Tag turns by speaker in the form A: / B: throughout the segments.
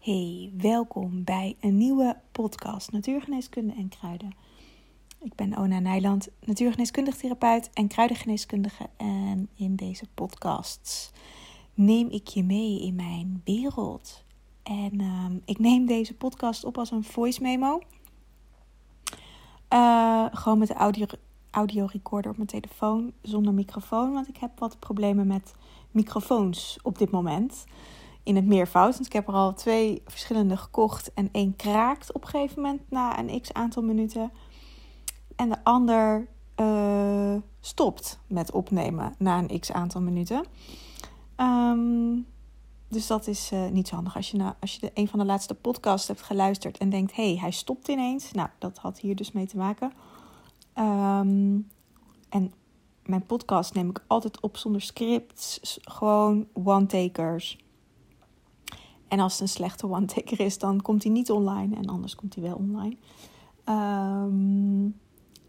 A: Hey, welkom bij een nieuwe podcast Natuurgeneeskunde en Kruiden. Ik ben Ona Nijland, natuurgeneeskundig therapeut en kruidengeneeskundige. En in deze podcasts neem ik je mee in mijn wereld. En ehm, ik neem deze podcast op als een voice memo. Uh, gewoon met de audio, audio recorder op mijn telefoon zonder microfoon. Want ik heb wat problemen met microfoons op dit moment in het meervoud. Want ik heb er al twee verschillende gekocht. En één kraakt op een gegeven moment na een x aantal minuten. En de ander uh, stopt met opnemen na een x aantal minuten. Um, dus dat is uh, niet zo handig. Als je, nou, als je de, een van de laatste podcasts hebt geluisterd en denkt: hé, hey, hij stopt ineens. Nou, dat had hier dus mee te maken. Um, en mijn podcast neem ik altijd op zonder scripts. Gewoon one-takers. En als het een slechte one-taker is, dan komt hij niet online. En anders komt hij wel online. Um,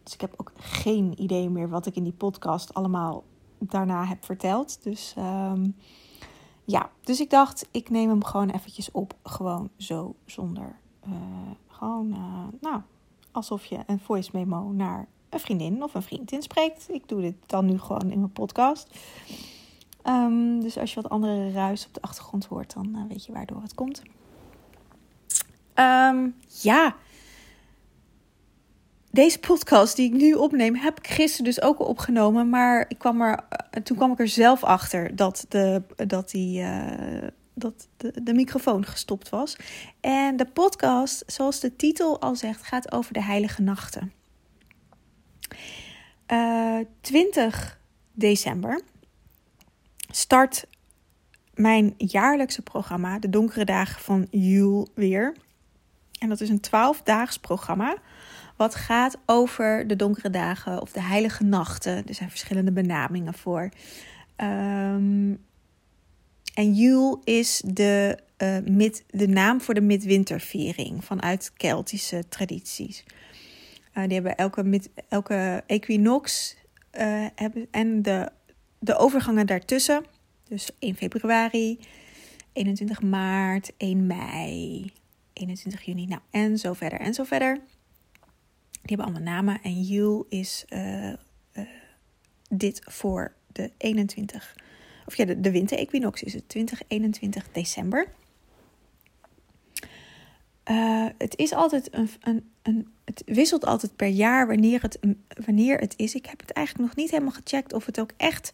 A: dus ik heb ook geen idee meer wat ik in die podcast allemaal daarna heb verteld. Dus um, ja, dus ik dacht, ik neem hem gewoon eventjes op. Gewoon zo, zonder. Uh, gewoon, uh, nou, alsof je een voice memo naar een vriendin of een vriend inspreekt. Ik doe dit dan nu gewoon in mijn podcast. Um, dus als je wat andere ruis op de achtergrond hoort, dan uh, weet je waardoor het komt. Um, ja. Deze podcast die ik nu opneem, heb ik gisteren dus ook al opgenomen. Maar ik kwam er, toen kwam ik er zelf achter dat, de, dat, die, uh, dat de, de microfoon gestopt was. En de podcast, zoals de titel al zegt, gaat over de heilige nachten. Uh, 20 december start mijn jaarlijkse programma, de Donkere Dagen van Jul, weer. En dat is een 12-daags programma. Wat gaat over de donkere dagen of de heilige nachten. Er zijn verschillende benamingen voor. Um, en Jul is de, uh, mid, de naam voor de midwinterviering vanuit Keltische tradities. Uh, die hebben elke, elke equinox uh, hebben, en de de overgangen daartussen, dus 1 februari, 21 maart, 1 mei, 21 juni, nou en zo verder en zo verder. Die hebben allemaal namen en Jul is uh, uh, dit voor de 21, of ja, de, de winter-equinox is het 20, 21 december. Uh, het is altijd een, een, een, het wisselt altijd per jaar wanneer het, wanneer het is. Ik heb het eigenlijk nog niet helemaal gecheckt of het ook echt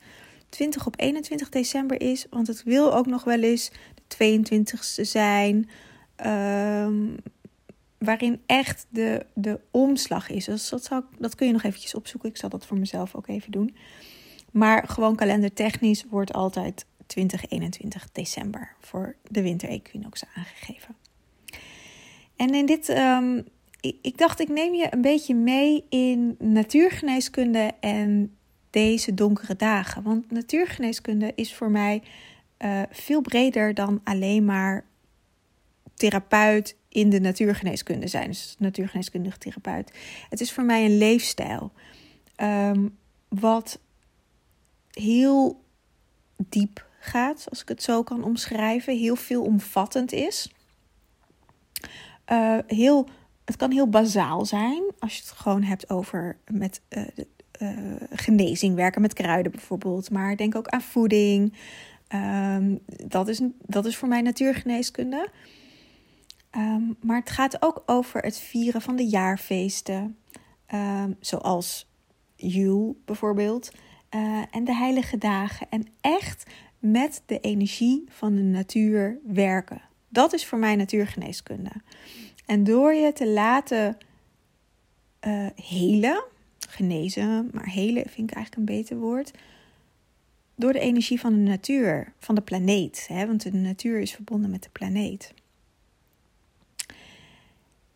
A: 20 op 21 december is. Want het wil ook nog wel eens de 22ste zijn. Um, waarin echt de, de omslag is. Dus dat, zou, dat kun je nog eventjes opzoeken. Ik zal dat voor mezelf ook even doen. Maar gewoon kalendertechnisch wordt altijd 2021 december voor de winter-equinox aangegeven. En in dit, um, ik, dacht, ik neem je een beetje mee in natuurgeneeskunde en deze donkere dagen. Want natuurgeneeskunde is voor mij uh, veel breder dan alleen maar therapeut in de natuurgeneeskunde zijn. Dus natuurgeneeskundige therapeut. Het is voor mij een leefstijl. Um, wat heel diep gaat, als ik het zo kan omschrijven. Heel veelomvattend is. Uh, heel, het kan heel bazaal zijn als je het gewoon hebt over met uh, uh, genezing werken met kruiden bijvoorbeeld. Maar denk ook aan voeding. Um, dat, is, dat is voor mij natuurgeneeskunde. Um, maar het gaat ook over het vieren van de jaarfeesten. Um, zoals Jul bijvoorbeeld. En de heilige dagen. En echt met de energie van de natuur werken. Dat is voor mij natuurgeneeskunde. En door je te laten uh, helen, genezen, maar helen vind ik eigenlijk een beter woord. Door de energie van de natuur, van de planeet. Hè? Want de natuur is verbonden met de planeet.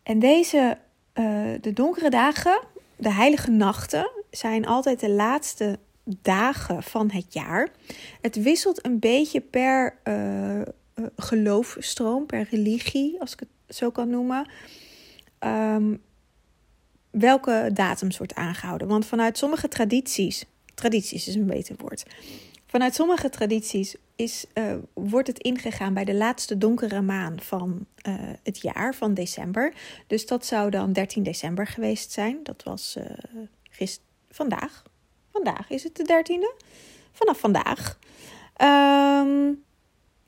A: En deze, uh, de donkere dagen, de heilige nachten, zijn altijd de laatste dagen van het jaar. Het wisselt een beetje per uh, geloofstroom, per religie, als ik het zo kan noemen. Um, welke datums wordt aangehouden. Want vanuit sommige tradities, tradities is een beter woord. Vanuit sommige tradities is, uh, wordt het ingegaan bij de laatste donkere maan van uh, het jaar, van december. Dus dat zou dan 13 december geweest zijn. Dat was uh, gist vandaag. Vandaag is het de 13e. Vanaf vandaag. Um,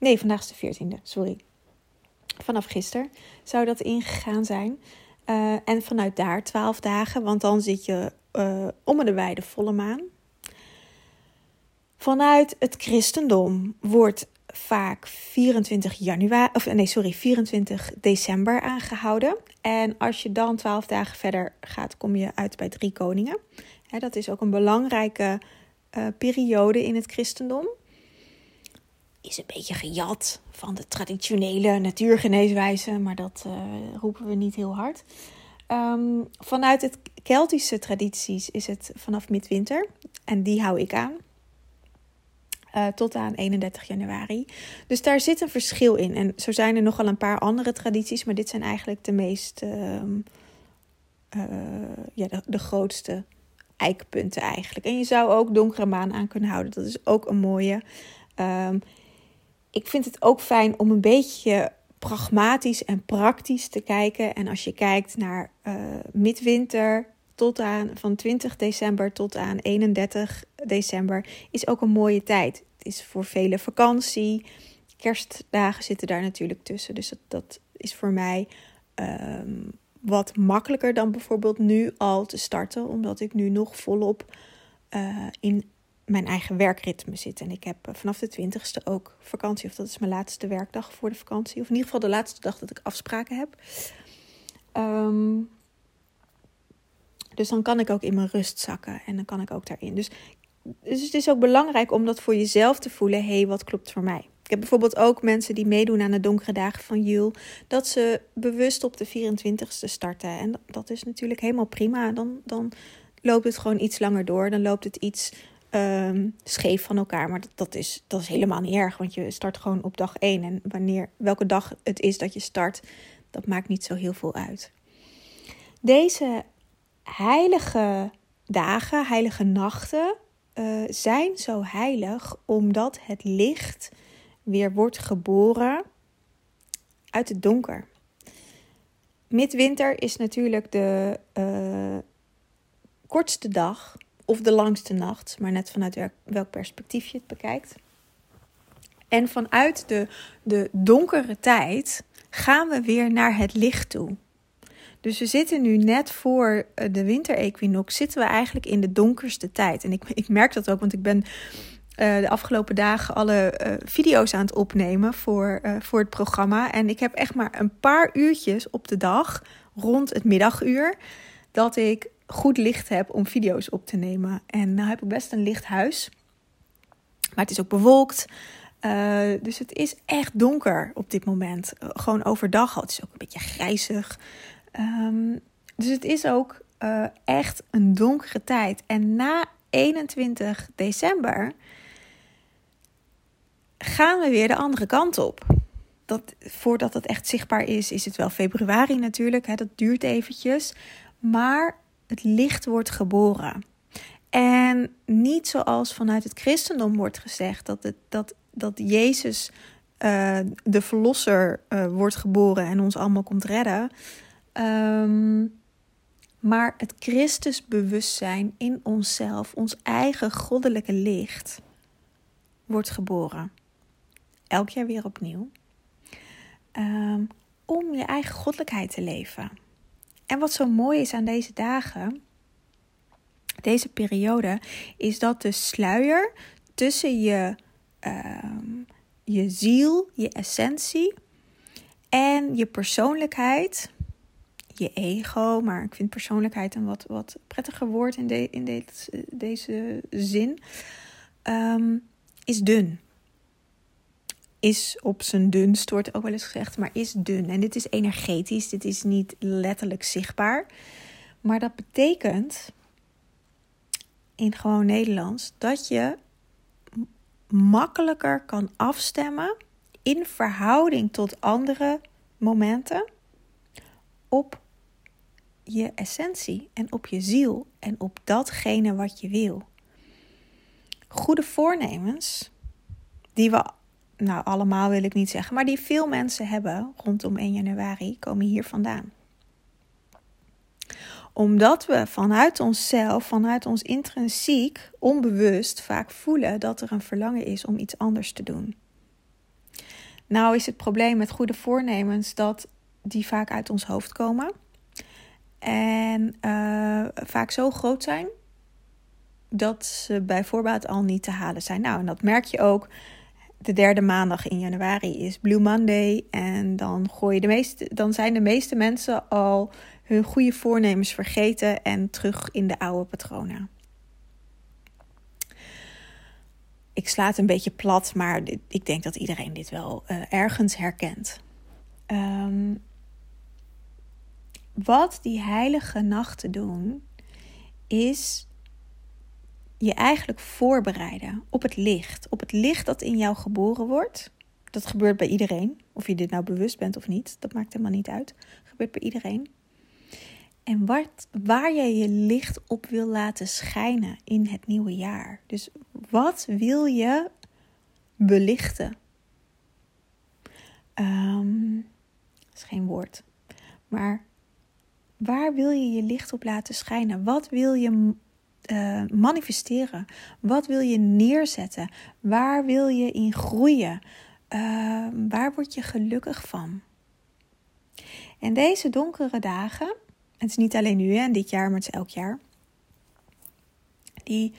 A: nee, vandaag is de 14e, sorry. Vanaf gisteren zou dat ingegaan zijn. en vanuit daar 12 dagen, want dan zit je om de bij de volle maan. Vanuit het christendom wordt vaak 24 januari, of nee, sorry, 24 december aangehouden. En als je dan 12 dagen verder gaat, kom je uit bij drie koningen. dat is ook een belangrijke uh, periode in het christendom. Is een beetje gejat van de traditionele natuurgeneeswijze, maar dat uh, roepen we niet heel hard. Um, vanuit het Keltische tradities is het vanaf midwinter en die hou ik aan. Uh, tot aan 31 januari. Dus daar zit een verschil in. En zo zijn er nogal een paar andere tradities, maar dit zijn eigenlijk de meest, uh, uh, ja, de, de, grootste eikpunten eigenlijk. En je zou ook donkere maan aan kunnen houden. Dat is ook een mooie. Um, ik vind het ook fijn om een beetje pragmatisch en praktisch te kijken. En als je kijkt naar uh, midwinter, tot aan van 20 december tot aan 31 december is ook een mooie tijd. Het is voor vele vakantie. Kerstdagen zitten daar natuurlijk tussen. Dus dat, is voor mij um, wat makkelijker dan bijvoorbeeld nu al te starten. Omdat ik nu nog volop uh, in mijn eigen werkritme zit. En ik heb vanaf de 20ste ook vakantie. Of dat is mijn laatste werkdag voor de vakantie. Of in ieder geval de laatste dag dat ik afspraken heb. Um, dus dan kan ik ook in mijn rust zakken en dan kan ik ook daarin. Dus, dus het is ook belangrijk om dat voor jezelf te voelen. Hé, hey, wat klopt voor mij? Ik heb bijvoorbeeld ook mensen die meedoen aan de donkere dagen van Jul. Dat ze bewust op de 24ste starten. En dat is natuurlijk helemaal prima. Dan, dan loopt het gewoon iets langer door. Dan loopt het iets um, scheef van elkaar. Maar dat, dat, is, dat is helemaal niet erg. Want je start gewoon op dag 1. En wanneer, welke dag het is dat je start, dat maakt niet zo heel veel uit. Deze heilige dagen, heilige nachten uh, zijn zo heilig omdat het licht weer wordt geboren uit het donker. Midwinter is natuurlijk de uh, kortste dag of de langste nacht, maar net vanuit welk perspectief je het bekijkt. En vanuit de, de donkere tijd gaan we weer naar het licht toe. Dus we zitten nu net voor eh, de winterequinox, zitten we eigenlijk in de donkerste tijd. En ik, ik merk dat ook, want ik ben uh, de afgelopen dagen alle uh, video's aan het opnemen voor, voor het programma. En ik heb echt maar een paar uurtjes op de dag, rond het middaguur, dat ik goed licht heb om video's op te nemen. En nou heb ik best een licht huis, maar het is ook bewolkt. dus het is echt donker op dit moment. gewoon overdag al. Het is ook een beetje grijzig. Um, dus het is ook uh, echt een donkere tijd. En na 21 december gaan we weer de andere kant op. Dat, voordat het echt zichtbaar is, is het wel februari natuurlijk. Hè, dat duurt eventjes. Maar het licht wordt geboren. En niet zoals vanuit het christendom wordt gezegd dat, het, dat, dat Jezus uh, de verlosser uh, wordt geboren en ons allemaal komt redden. Um, maar het Christusbewustzijn in onszelf, ons eigen goddelijke licht, wordt geboren. Elk jaar weer opnieuw. Um, om je eigen goddelijkheid te leven. En wat zo mooi is aan deze dagen, deze periode, is dat de sluier tussen je, um, je ziel, je essentie en je persoonlijkheid je ego, maar ik vind persoonlijkheid een wat, wat prettiger woord in, in deze zin, um, is dun. Is op zijn dunst, wordt ook wel eens gezegd, maar is dun. En dit is energetisch, dit is niet letterlijk zichtbaar. Maar dat betekent in gewoon Nederlands dat je makkelijker kan afstemmen in verhouding tot andere momenten op je essentie en op je ziel en op datgene wat je wil. Goede voornemens, die we nou allemaal wil ik niet zeggen, maar die veel mensen hebben rondom 1 januari, komen hier vandaan omdat we vanuit onszelf, vanuit ons intrinsiek, onbewust vaak voelen dat er een verlangen is om iets anders te doen. Nou is het probleem met goede voornemens dat die vaak uit ons hoofd komen. En uh, vaak zo groot zijn dat ze bijvoorbeeld al niet te halen zijn. Nou, en dat merk je ook. De derde maandag in januari is Blue Monday. En dan, gooi je de meeste, dan zijn de meeste mensen al hun goede voornemens vergeten en terug in de oude patronen. Ik sla het een beetje plat, maar ik denk dat iedereen dit wel uh, ergens herkent. Um, wat die heilige nachten doen, is je eigenlijk voorbereiden op het licht. Op het licht dat in jou geboren wordt. Dat gebeurt bij iedereen. Of je dit nou bewust bent of niet, dat maakt helemaal niet uit. Gebeurt bij iedereen. En wat, waar je je licht op wil laten schijnen in het nieuwe jaar. Dus wat wil je belichten? Um, dat is geen woord. Maar waar wil je je licht op laten schijnen? Wat wil je uh, manifesteren? Wat wil je neerzetten? Waar wil je in groeien? Uh, waar word je gelukkig van? En deze donkere dagen het is niet alleen nu en dit jaar, maar het is elk jaar. Die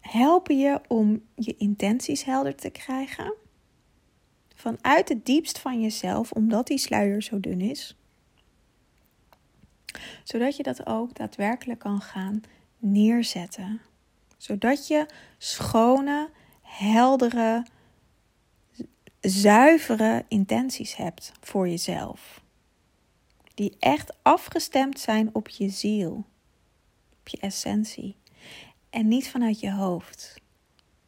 A: helpen je om je intenties helder te krijgen. Vanuit het diepst van jezelf, omdat die sluier zo dun is. Zodat je dat ook daadwerkelijk kan gaan neerzetten. Zodat je schone, heldere, zuivere intenties hebt voor jezelf die echt afgestemd zijn op je ziel, op je essentie. En niet vanuit je hoofd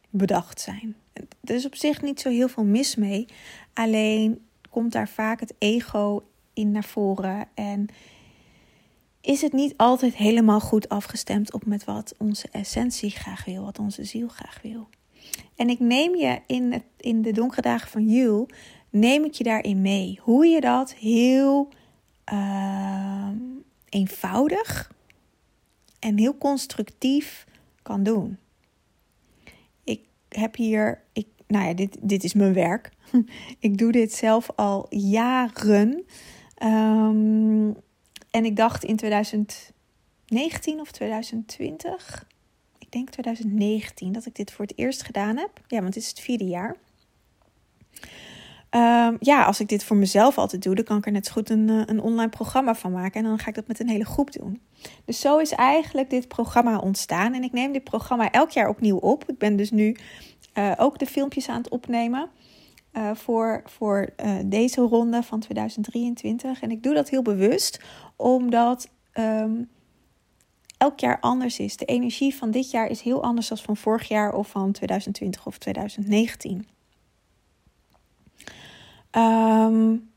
A: bedacht zijn. Er is op zich niet zo heel veel mis mee. Alleen komt daar vaak het ego in naar voren. En is het niet altijd helemaal goed afgestemd op met wat onze essentie graag wil, wat onze ziel graag wil. En ik neem je in, het, in de donkere dagen van Jul, neem ik je daarin mee. Hoe je dat heel Ehm, eenvoudig en heel constructief kan doen. Ik heb hier, ik, nou ja, dit, dit is mijn werk. ik doe dit zelf al jaren. Um, en ik dacht in 2019 of 2020, ik denk 2019, dat ik dit voor het eerst gedaan heb. Ja, want het is het vierde jaar. Um, ja, als ik dit voor mezelf altijd doe, dan kan ik er net zo goed een, eh, een online programma van maken. En dan ga ik dat met een hele groep doen. Dus zo is eigenlijk dit programma ontstaan. En ik neem dit programma elk jaar opnieuw op. Ik ben dus nu uh, ook de filmpjes aan het opnemen. Uh, voor, voor deze ronde van 2023. En ik doe dat heel bewust, omdat um, elk jaar anders is. De energie van dit jaar is heel anders dan van vorig jaar of van 2020 of 2019. Um,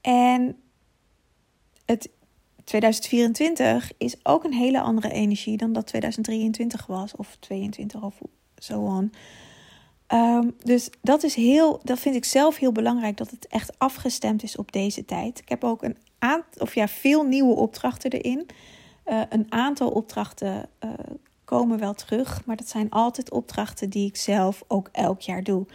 A: en het 2024 is ook een hele andere energie dan dat 2023 was, of 22 of zo. Um, dus dat is heel, dat vind ik zelf heel belangrijk dat het echt afgestemd is op deze tijd. Ik heb ook een aantal, of ja, veel nieuwe opdrachten erin. Uh, een aantal opdrachten uh, komen wel terug, maar dat zijn altijd opdrachten die ik zelf ook elk jaar doe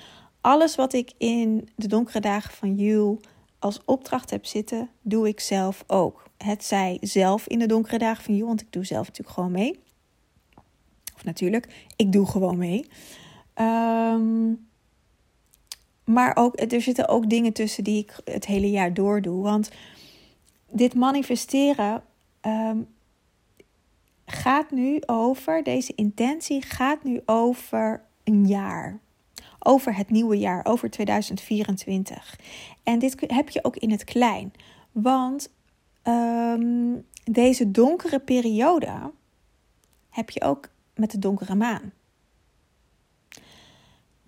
A: alles wat ik in de donkere dagen van Jul als opdracht heb zitten, doe ik zelf ook. Het zij zelf in de donkere dagen van Jul, want ik doe zelf natuurlijk gewoon mee. Of natuurlijk, ik doe gewoon mee. Um, maar ook, er zitten ook dingen tussen die ik het hele jaar door doe. Want dit manifesteren um, gaat nu over, deze intentie gaat nu over een jaar over het nieuwe jaar, over 2024. En dit heb je ook in het klein. Want um, deze donkere periode heb je ook met de donkere maan.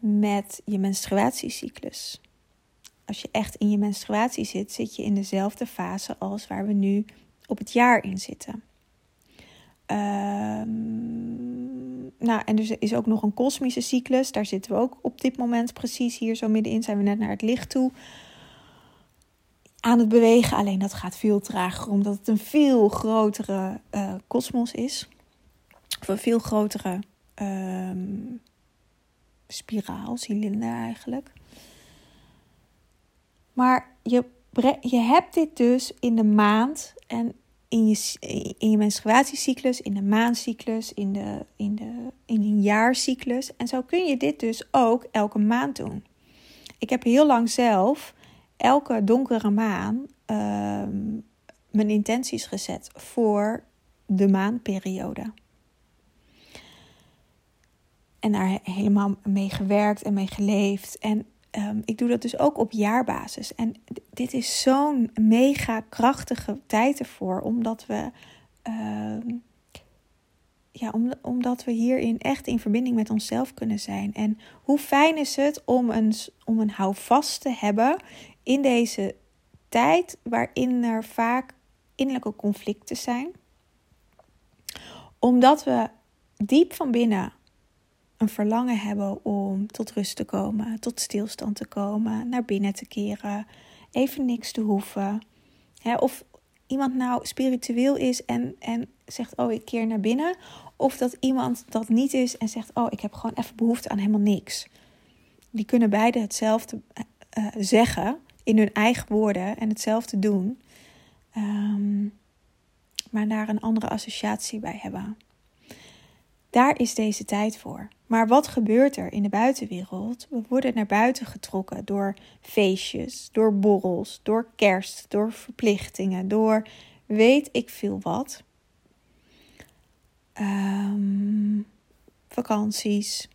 A: Met je menstruatiecyclus. Als je echt in je menstruatie zit, zit je in dezelfde fase als waar we nu op het jaar in zitten. Um, nou, en er is ook nog een kosmische cyclus. Daar zitten we ook op dit moment precies hier zo middenin. Zijn we net naar het licht toe aan het bewegen. Alleen dat gaat veel trager, omdat het een veel grotere uh, kosmos is. Of een veel grotere um, spiraal, cilinder eigenlijk. Maar je, je hebt dit dus in de maand en in je, in je menstruatiecyclus, in de maandcyclus, in, de, in, de, in een jaarcyclus. En zo kun je dit dus ook elke maand doen. Ik heb heel lang zelf elke donkere maan ehm, mijn intenties gezet voor de maanperiode. En daar helemaal mee gewerkt en mee geleefd. En um, ik doe dat dus ook op jaarbasis. En dit is zo'n mega krachtige tijd ervoor, omdat we. Uh, ja, om, omdat we hierin echt in verbinding met onszelf kunnen zijn. En hoe fijn is het om een, om een houvast te hebben in deze tijd waarin er vaak innerlijke conflicten zijn. Omdat we diep van binnen een verlangen hebben om tot rust te komen, tot stilstand te komen, naar binnen te keren, even niks te hoeven. of iemand nou spiritueel is en, en zegt: Oh, ik keer naar binnen. Of dat iemand dat niet is en zegt: Oh, ik heb gewoon even behoefte aan helemaal niks. Die kunnen beide hetzelfde uh, zeggen in hun eigen woorden en hetzelfde doen, um, maar daar een andere associatie bij hebben. Daar is deze tijd voor. Maar wat gebeurt er in de buitenwereld? We worden naar buiten getrokken door feestjes, door borrels, door kerst, door verplichtingen, door weet ik veel wat. Um, vakanties,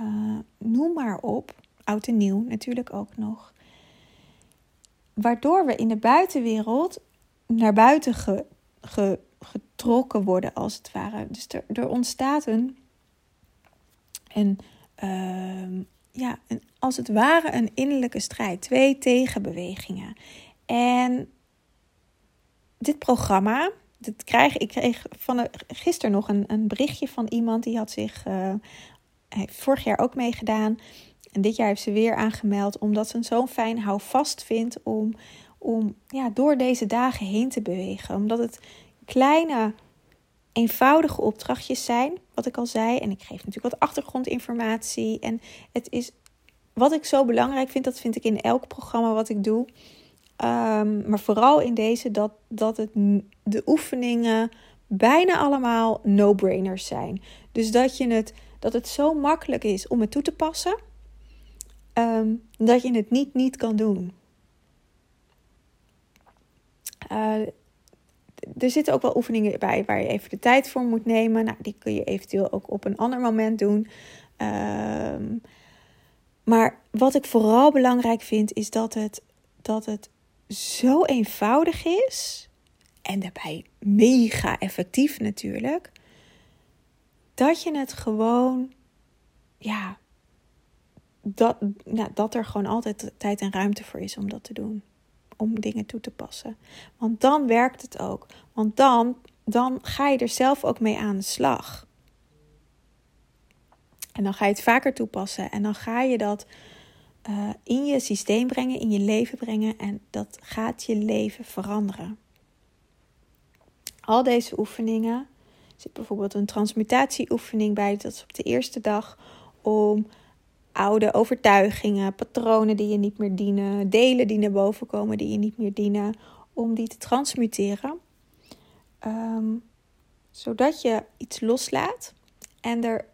A: uh, noem maar op. Oud en nieuw natuurlijk ook nog. Waardoor we in de buitenwereld naar buiten getrokken worden, als het ware. Dus er, ontstaat een en uh, ja, als het ware een innerlijke strijd. Twee tegenbewegingen. En dit programma, dit krijg, ik kreeg van gisteren nog een, een berichtje van iemand die had zich uh, vorig jaar ook meegedaan. En dit jaar heeft ze weer aangemeld, omdat ze zo'n fijn houvast vindt om, om ja, door deze dagen heen te bewegen. Omdat het kleine eenvoudige opdrachtjes zijn, wat ik al zei. En ik geef natuurlijk wat achtergrondinformatie. En het is wat ik zo belangrijk vind, dat vind ik in elk programma wat ik doe. Ehm, maar vooral in deze, dat, dat het, de oefeningen bijna allemaal no-brainers zijn. Dus dat, je het, dat het zo makkelijk is om het toe te passen, ehm, dat je het niet niet kan doen. Uh, er zitten ook wel oefeningen bij waar je even de tijd voor moet nemen. Nou, die kun je eventueel ook op een ander moment doen. Um, maar wat ik vooral belangrijk vind, is dat het, dat het zo eenvoudig is. En daarbij mega effectief natuurlijk. Dat je het gewoon, ja, dat, nou, dat er gewoon altijd tijd en ruimte voor is om dat te doen om dingen toe te passen. Want dan werkt het ook. Want dan, dan ga je er zelf ook mee aan de slag. En dan ga je het vaker toepassen. En dan ga je dat uh, in je systeem brengen, in je leven brengen. En dat gaat je leven veranderen. Al deze oefeningen. Er zit bijvoorbeeld een transmutatieoefening bij. Dat is op de eerste dag om oude overtuigingen, patronen die je niet meer dienen, delen die naar boven komen die je niet meer dienen, om die te transmuteren. Ehm, zodat je iets loslaat en er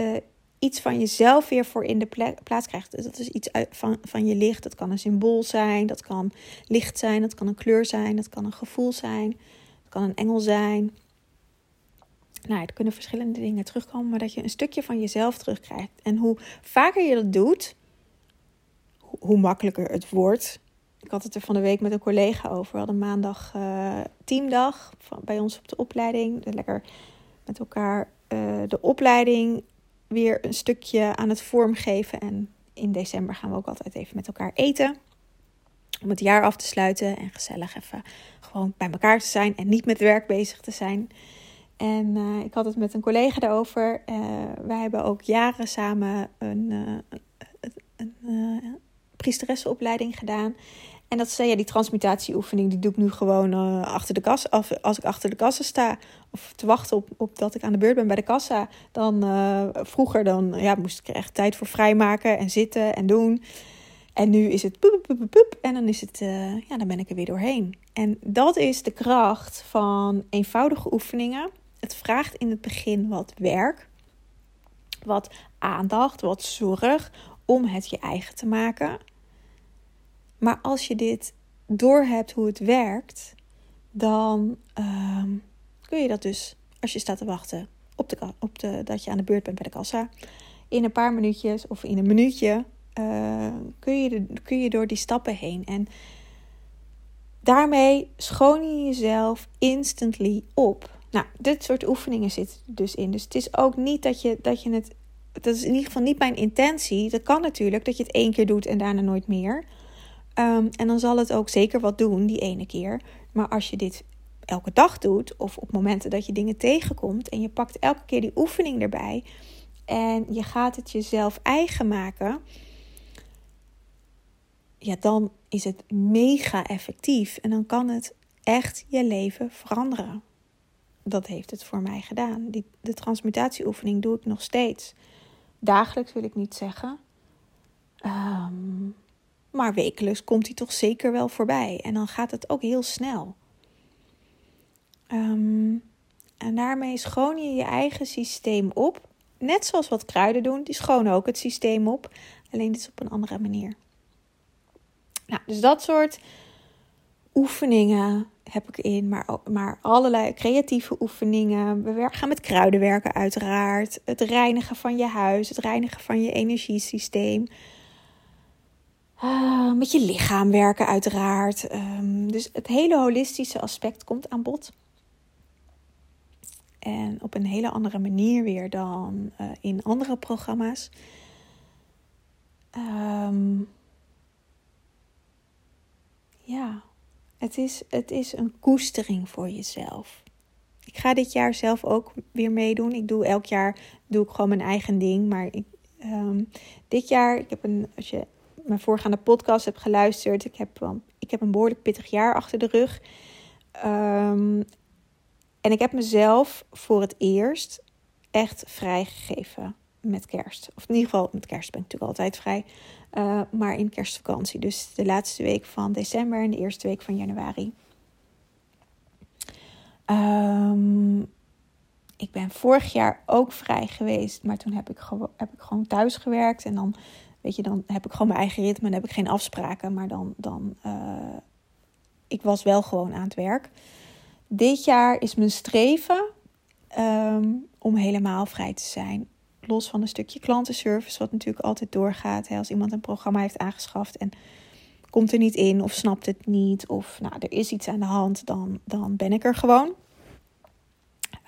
A: uh, iets van jezelf weer voor in de plaats krijgt. Dus dat is iets van, van je licht. Dat kan een symbool zijn, dat kan licht zijn, dat kan een kleur zijn, dat kan een gevoel zijn, dat kan een engel zijn nou, er kunnen verschillende dingen terugkomen, maar dat je een stukje van jezelf terugkrijgt. En hoe vaker je dat doet, hoe makkelijker het wordt. Ik had het er van de week met een collega over. We hadden maandag uh, teamdag bij ons op de opleiding. Lekker met elkaar uh, de opleiding weer een stukje aan het vormgeven. En in december gaan we ook altijd even met elkaar eten. Om het jaar af te sluiten en gezellig even gewoon bij elkaar te zijn en niet met werk bezig te zijn. En uh, ik had het met een collega daarover. Uh, wij hebben ook jaren samen een, uh, een, priesteressenopleiding gedaan. En dat zei ja, die transmutatieoefening, die doe ik nu gewoon achter de kassa. Als ik achter de kassa sta, of te wachten op, op dat ik aan de beurt ben bij de kassa. Dan vroeger dan, ja, moest ik er echt tijd voor vrijmaken en zitten en doen. En nu is het en dan is het, ja, dan ben ik er weer doorheen. En dat is de kracht van eenvoudige oefeningen het vraagt in het begin wat werk, wat aandacht, wat zorg om het je eigen te maken. Maar als je dit doorhebt hoe het werkt, dan uh, kun je dat dus, als je staat te wachten op de, op de, dat je aan de beurt bent bij de kassa, in een paar minuutjes of in een minuutje uh, kun, je kun je door die stappen heen. En daarmee schoon je jezelf instantly op. Nou, dit soort oefeningen zitten dus in. Dus het is ook niet dat je, dat je het. Dat is in ieder geval niet mijn intentie. Dat kan natuurlijk dat je het één keer doet en daarna nooit meer. Um, en dan zal het ook zeker wat doen, die ene keer. Maar als je dit elke dag doet, of op momenten dat je dingen tegenkomt en je pakt elke keer die oefening erbij en je gaat het jezelf eigen maken, ja, dan is het mega effectief en dan kan het echt je leven veranderen dat heeft het voor mij gedaan. Die, de transmutatieoefening doe ik nog steeds. Dagelijks wil ik niet zeggen. Ehm, maar wekelijks komt hij toch zeker wel voorbij. En dan gaat het ook heel snel. Ehm, en daarmee schoon je je eigen systeem op. Net zoals wat kruiden doen, die schonen ook het systeem op. Alleen dit is op een andere manier. Nou, dus dat soort oefeningen heb ik in, maar, maar allerlei creatieve oefeningen. We gaan met kruiden werken uiteraard. Het reinigen van je huis, het reinigen van je energiesysteem. Uh, met je lichaam werken uiteraard. Um, dus het hele holistische aspect komt aan bod. En op een hele andere manier weer dan uh, in andere programma's. Um, ja. Het is, het is een koestering voor jezelf. Ik ga dit jaar zelf ook weer meedoen. Ik doe elk jaar doe ik gewoon mijn eigen ding. Maar ik, um, dit jaar, ik heb een, als je mijn voorgaande podcast hebt geluisterd, ik heb, um, ik heb een behoorlijk pittig jaar achter de rug. Um, en ik heb mezelf voor het eerst echt vrijgegeven met kerst. Of in ieder geval met kerst ben ik natuurlijk altijd vrij. Uh, maar in kerstvakantie. Dus de laatste week van december en de eerste week van januari. Um, ik ben vorig jaar ook vrij geweest. Maar toen heb ik, heb ik gewoon thuis gewerkt. En dan, weet je, dan heb ik gewoon mijn eigen ritme. En heb ik geen afspraken. Maar dan, dan uh, ik was wel gewoon aan het werk. Dit jaar is mijn streven um, om helemaal vrij te zijn los van een stukje klantenservice, wat natuurlijk altijd doorgaat. Hè, als iemand een programma heeft aangeschaft en komt er niet in of snapt het niet of nou, er is iets aan de hand, dan, dan ben ik er gewoon.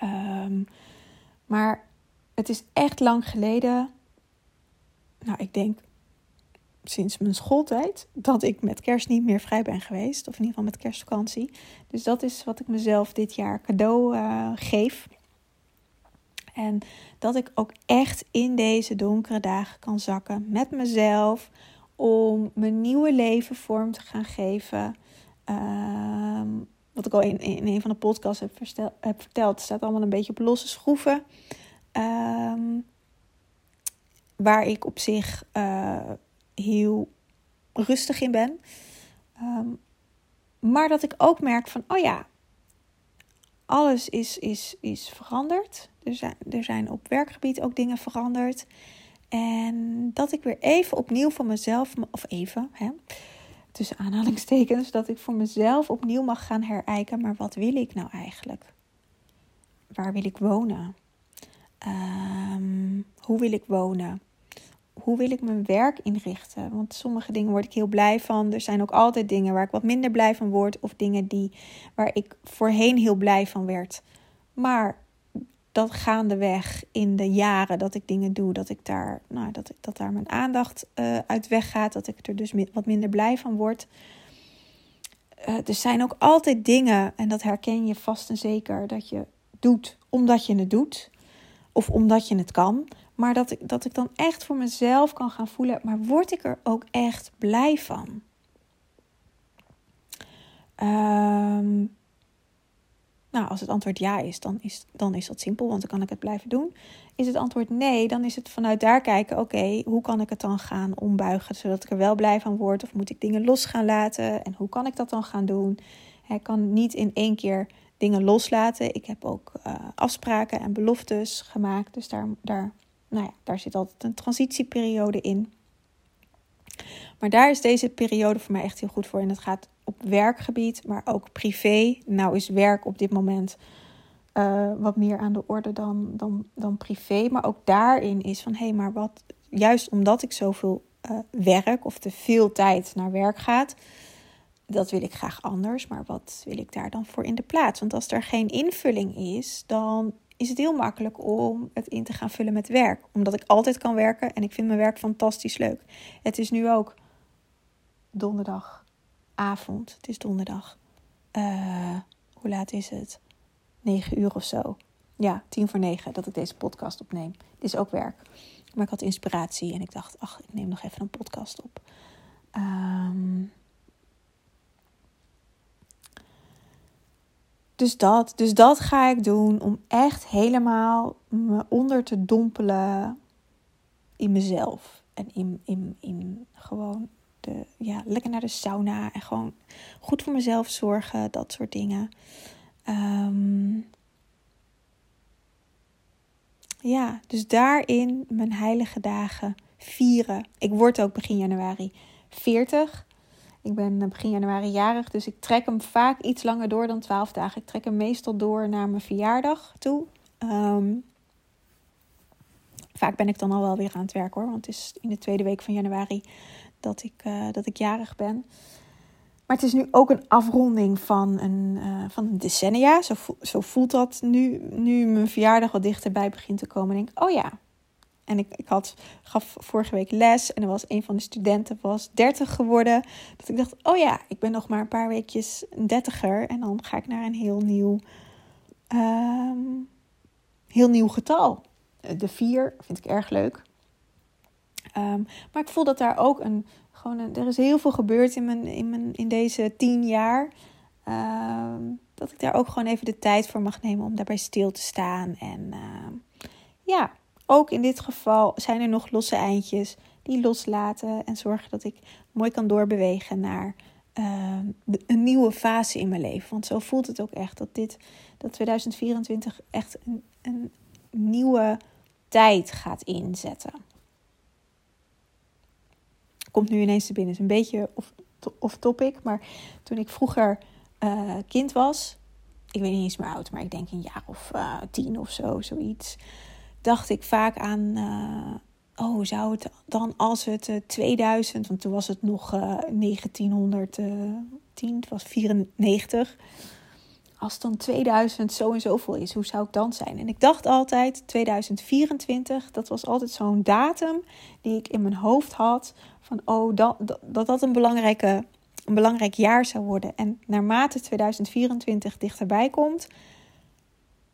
A: Um, maar het is echt lang geleden, nou ik denk sinds mijn schooltijd, dat ik met kerst niet meer vrij ben geweest. Of in ieder geval met kerstvakantie. Dus dat is wat ik mezelf dit jaar cadeau uh, geef. En dat ik ook echt in deze donkere dagen kan zakken met mezelf. Om mijn nieuwe leven vorm te gaan geven. Ehm, wat ik al in, in een van de podcasts heb, heb verteld. Staat allemaal een beetje op losse schroeven. Ehm, waar ik op zich uh, heel rustig in ben. Um, maar dat ik ook merk van, oh ja, alles is, is, is veranderd. Er zijn, er zijn op werkgebied ook dingen veranderd. En dat ik weer even opnieuw voor mezelf, of even, hè, tussen aanhalingstekens, dat ik voor mezelf opnieuw mag gaan herijken. Maar wat wil ik nou eigenlijk? Waar wil ik wonen? Um, hoe wil ik wonen? Hoe wil ik mijn werk inrichten? Want sommige dingen word ik heel blij van. Er zijn ook altijd dingen waar ik wat minder blij van word. Of dingen die, waar ik voorheen heel blij van werd. Maar dat gaandeweg in de jaren dat ik dingen doe, dat ik daar, nou, dat, dat daar mijn aandacht uh, uit weggaat, dat ik er dus wat minder blij van word. Uh, er zijn ook altijd dingen, en dat herken je vast en zeker, dat je doet omdat je het doet of omdat je het kan, maar dat ik, dat ik dan echt voor mezelf kan gaan voelen, maar word ik er ook echt blij van? Um, nou, als het antwoord ja is dan, is, dan is dat simpel, want dan kan ik het blijven doen. Is het antwoord nee, dan is het vanuit daar kijken: oké, hoe kan ik het dan gaan ombuigen zodat ik er wel blij van word? Of moet ik dingen los gaan laten? En hoe kan ik dat dan gaan doen? Ik kan niet in één keer dingen loslaten. Ik heb ook uh, afspraken en beloftes gemaakt. Dus daar, daar, nou ja, daar zit altijd een transitieperiode in. Maar daar is deze periode voor mij echt heel goed voor. En het gaat op werkgebied, maar ook privé. Nou is werk op dit moment uh, wat meer aan de orde dan, dan, dan privé. Maar ook daarin is van hé, hey, maar wat, juist omdat ik zoveel uh, werk of te veel tijd naar werk gaat, dat wil ik graag anders. Maar wat wil ik daar dan voor in de plaats? Want als er geen invulling is, dan is het heel makkelijk om het in te gaan vullen met werk. Omdat ik altijd kan werken en ik vind mijn werk fantastisch leuk. Het is nu ook donderdagavond. Het is donderdag. Uh, hoe laat is het? 9 uur of zo. Ja, tien voor negen dat ik deze podcast opneem. Dit is ook werk. Maar ik had inspiratie en ik dacht, ach, ik neem nog even een podcast op. Um, dus dat, dus dat ga ik doen om echt helemaal me onder te dompelen in mezelf. En in, in, in gewoon de, ja, lekker naar de sauna en gewoon goed voor mezelf zorgen, dat soort dingen. Um, ja, dus daarin mijn heilige dagen vieren. Ik word ook begin januari 40. Ik ben eh, begin januari jarig, dus ik trek hem vaak iets langer door dan 12 dagen. Ik trek hem meestal door naar mijn verjaardag toe. Um, vaak ben ik dan al wel weer aan het werk hoor, want het is in de tweede week van januari dat ik, uh, dat ik jarig ben. Maar het is nu ook een afronding van een, uh, van een decennia. Zo, zo voelt dat nu, nu mijn verjaardag wat dichterbij begint te komen. Denk ik, oh ja. En ik, ik had, gaf vorige week les en er was een van de studenten was 30 geworden. Dat ik dacht, oh ja, ik ben nog maar een paar weekjes een dertiger. En dan ga ik naar een heel nieuw, um, heel nieuw getal. De vier vind ik erg leuk. Um, maar ik voel dat daar ook een gewoon er is heel veel gebeurd in, mijn, in, mijn, in deze tien jaar. Ehm, dat ik daar ook gewoon even de tijd voor mag nemen om daarbij stil te staan. En ehm, ja, ook in dit geval zijn er nog losse eindjes die loslaten en zorgen dat ik mooi kan doorbewegen naar ehm, een nieuwe fase in mijn leven. Want zo voelt het ook echt dat dit, dat 2024 echt een, een nieuwe tijd gaat inzetten komt nu ineens te binnen. is een beetje off, topic. Maar toen ik vroeger uh, kind was, ik weet niet eens meer oud, maar ik denk een jaar of uh, tien of zo, zoiets. Dacht ik vaak aan, uh, oh, zou het dan als het 2000, want toen was het nog 1910, het was 94 als dan 2000 zo en zoveel is, hoe zou ik dan zijn? En ik dacht altijd 2024, dat was altijd zo'n datum die ik in mijn hoofd had van oh, dat dat, dat een, belangrijke, een belangrijk jaar zou worden. En naarmate 2024 dichterbij komt,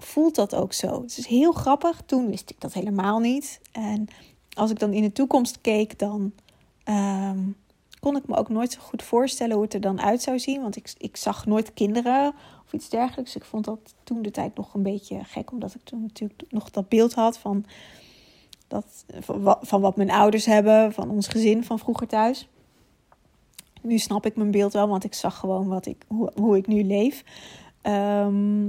A: voelt dat ook zo. Het is heel grappig. Toen wist ik dat helemaal niet. En als ik dan in de toekomst keek, dan ehm, kon ik me ook nooit zo goed voorstellen hoe het er dan uit zou zien. Want ik, ik zag nooit kinderen of iets dergelijks. Ik vond dat toen de tijd nog een beetje gek, omdat ik toen natuurlijk nog dat beeld had van, dat, van, wat mijn ouders hebben, van ons gezin van vroeger thuis. Nu snap ik mijn beeld wel, want ik zag gewoon wat ik, hoe, hoe ik nu leef. Ehm,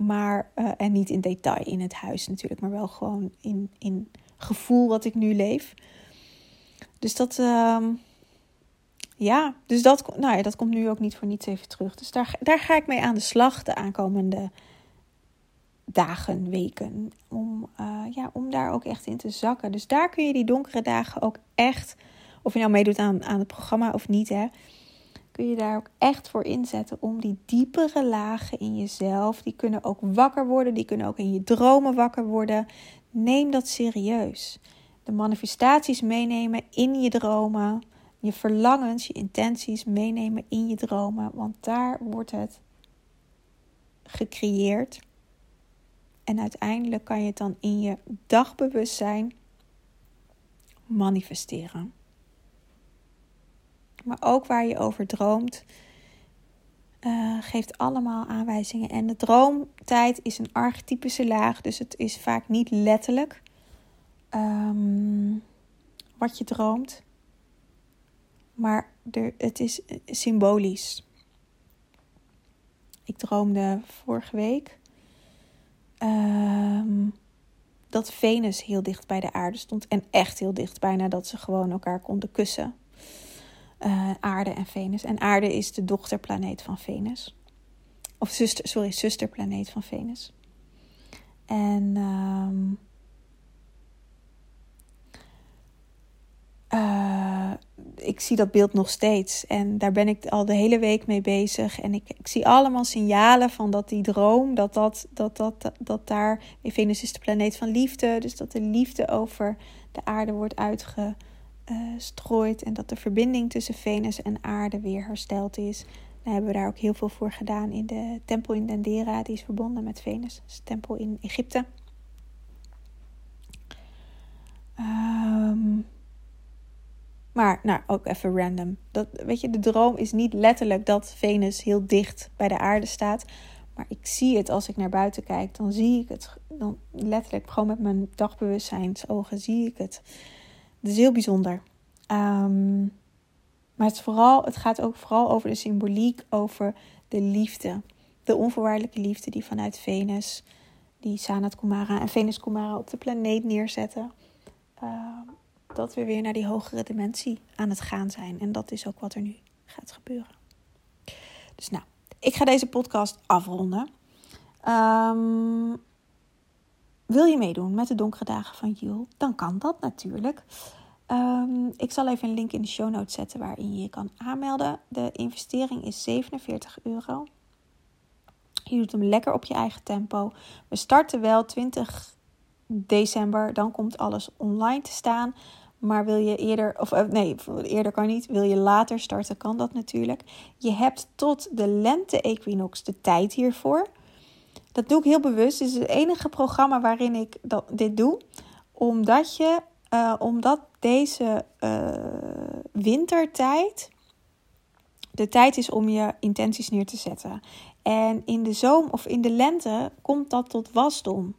A: maar, uh, en niet in detail in het huis natuurlijk, maar wel gewoon in, in gevoel wat ik nu leef. Dus dat, uh, ja, dus dat, nou ja, dat komt nu ook niet voor niets even terug. Dus daar, daar ga ik mee aan de slag de aankomende dagen, weken. Om, uh, ja, om daar ook echt in te zakken. Dus daar kun je die donkere dagen ook echt, of je nou meedoet aan, aan het programma of niet, hè, kun je daar ook echt voor inzetten om die diepere lagen in jezelf, die kunnen ook wakker worden, die kunnen ook in je dromen wakker worden. Neem dat serieus. De manifestaties meenemen in je dromen je verlangens, je intenties meenemen in je dromen, want daar wordt het gecreëerd. En uiteindelijk kan je het dan in je dagbewustzijn manifesteren. Maar ook waar je over droomt, uh, geeft allemaal aanwijzingen. En de droomtijd is een archetypische laag, dus het is vaak niet letterlijk ehm, wat je droomt, maar er, het is symbolisch. Ik droomde vorige week ehm, dat Venus heel dicht bij de aarde stond. En echt heel dicht, bijna dat ze gewoon elkaar konden kussen. Uh, aarde en Venus. En aarde is de dochterplaneet van Venus. Of zuster, sorry, zusterplaneet van Venus. En um, uh, ik zie dat beeld nog steeds. En daar ben ik al de hele week mee bezig. En ik, ik zie allemaal signalen van dat die droom, dat, dat, dat, dat, dat, daar. Venus is de planeet van liefde. Dus dat de liefde over de aarde wordt uitgestrooid. en dat de verbinding tussen Venus en aarde weer hersteld is. Dan hebben we daar ook heel veel voor gedaan in de tempel in Dendera. Die is verbonden met Venus. de tempel in Egypte. Um, maar nou, ook even random. Dat, weet je, de droom is niet letterlijk dat Venus heel dicht bij de aarde staat. Maar ik zie het als ik naar buiten kijk. Dan zie ik het. Dan letterlijk, gewoon met mijn dagbewustzijnsogen zie ik het. Is heel bijzonder. Ehm, maar het, vooral, het gaat ook vooral over de symboliek, over de liefde. De onvoorwaardelijke liefde die vanuit Venus, die Sanat Kumara en Venus Kumara op de planeet neerzetten. Uh, dat we weer naar die hogere dimensie aan het gaan zijn. En dat is ook wat er nu gaat gebeuren. Dus nou, ik ga deze podcast afronden. Ehm, wil je meedoen met de donkere dagen van Jul? Dan kan dat natuurlijk. Ehm, ik zal even een link in de show notes zetten waarin je je kan aanmelden. De investering is 47 euro. Je doet hem lekker op je eigen tempo. We starten wel 20 december. Dan komt alles online te staan. Maar wil je eerder, of eh, nee, eerder kan niet. Wil je later starten, kan dat natuurlijk. Je hebt tot de lente-equinox de tijd hiervoor. Dat doe ik heel bewust. Dit is het enige programma waarin ik dat, dit doe. Omdat, je, uh, omdat deze uh, wintertijd de tijd is om je intenties neer te zetten. En in de zomer of in de lente komt dat tot wasdom.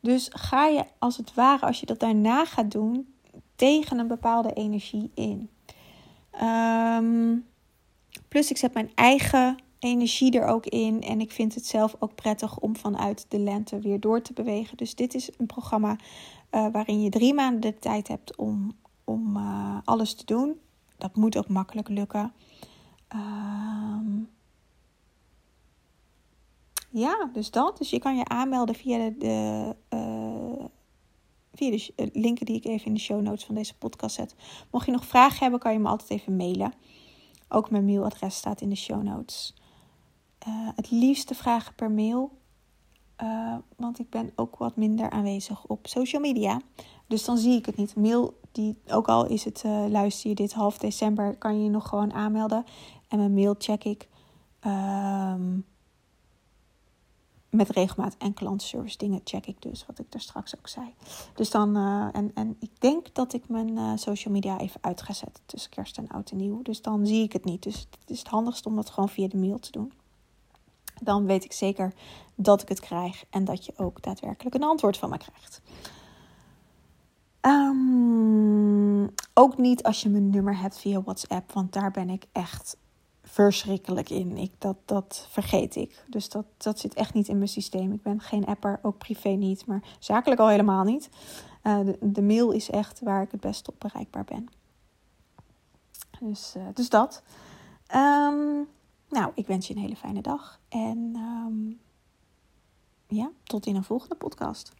A: Dus ga je als het ware, als je dat daarna gaat doen, tegen een bepaalde energie in. Ehm, plus ik zet mijn eigen energie er ook in. En ik vind het zelf ook prettig om vanuit de lente weer door te bewegen. Dus dit is een programma uh, waarin je drie maanden de tijd hebt om, om uh, alles te doen. Dat moet ook makkelijk lukken. Um, ja, dus dat. Dus je kan je aanmelden via de, de uh, via de eh, linken die ik even in de show notes van deze podcast zet. Mocht je nog vragen hebben, kan je me altijd even mailen. Ook mijn mailadres staat in de show notes. Uh, het liefste vragen per mail. Uh, want ik ben ook wat minder aanwezig op social media. Dus dan zie ik het niet. Mail, die, ook al is het uh, luister je dit half december, kan je je nog gewoon aanmelden. En mijn mail check ik. Ehm, met regelmaat en klantenservice dingen check ik dus, wat ik daar straks ook zei. Dus dan, en, en ik denk dat ik mijn social media even uit ga zetten tussen kerst en oud en nieuw. Dus dan zie ik het niet. Dus het is het handigst om dat gewoon via de mail te doen. Dan weet ik zeker dat ik het krijg en dat je ook daadwerkelijk een antwoord van me krijgt. Um, ook niet als je mijn nummer hebt via WhatsApp, want daar ben ik echt verschrikkelijk in. Ik, dat, dat vergeet ik. Dus dat, dat zit echt niet in mijn systeem. Ik ben geen apper, ook privé niet, maar zakelijk al helemaal niet. Uh, de, mail is echt waar ik het best op bereikbaar ben. Dus, uh, dus dat. Um, nou, ik wens je een hele fijne dag. En um, ja, tot in een volgende podcast.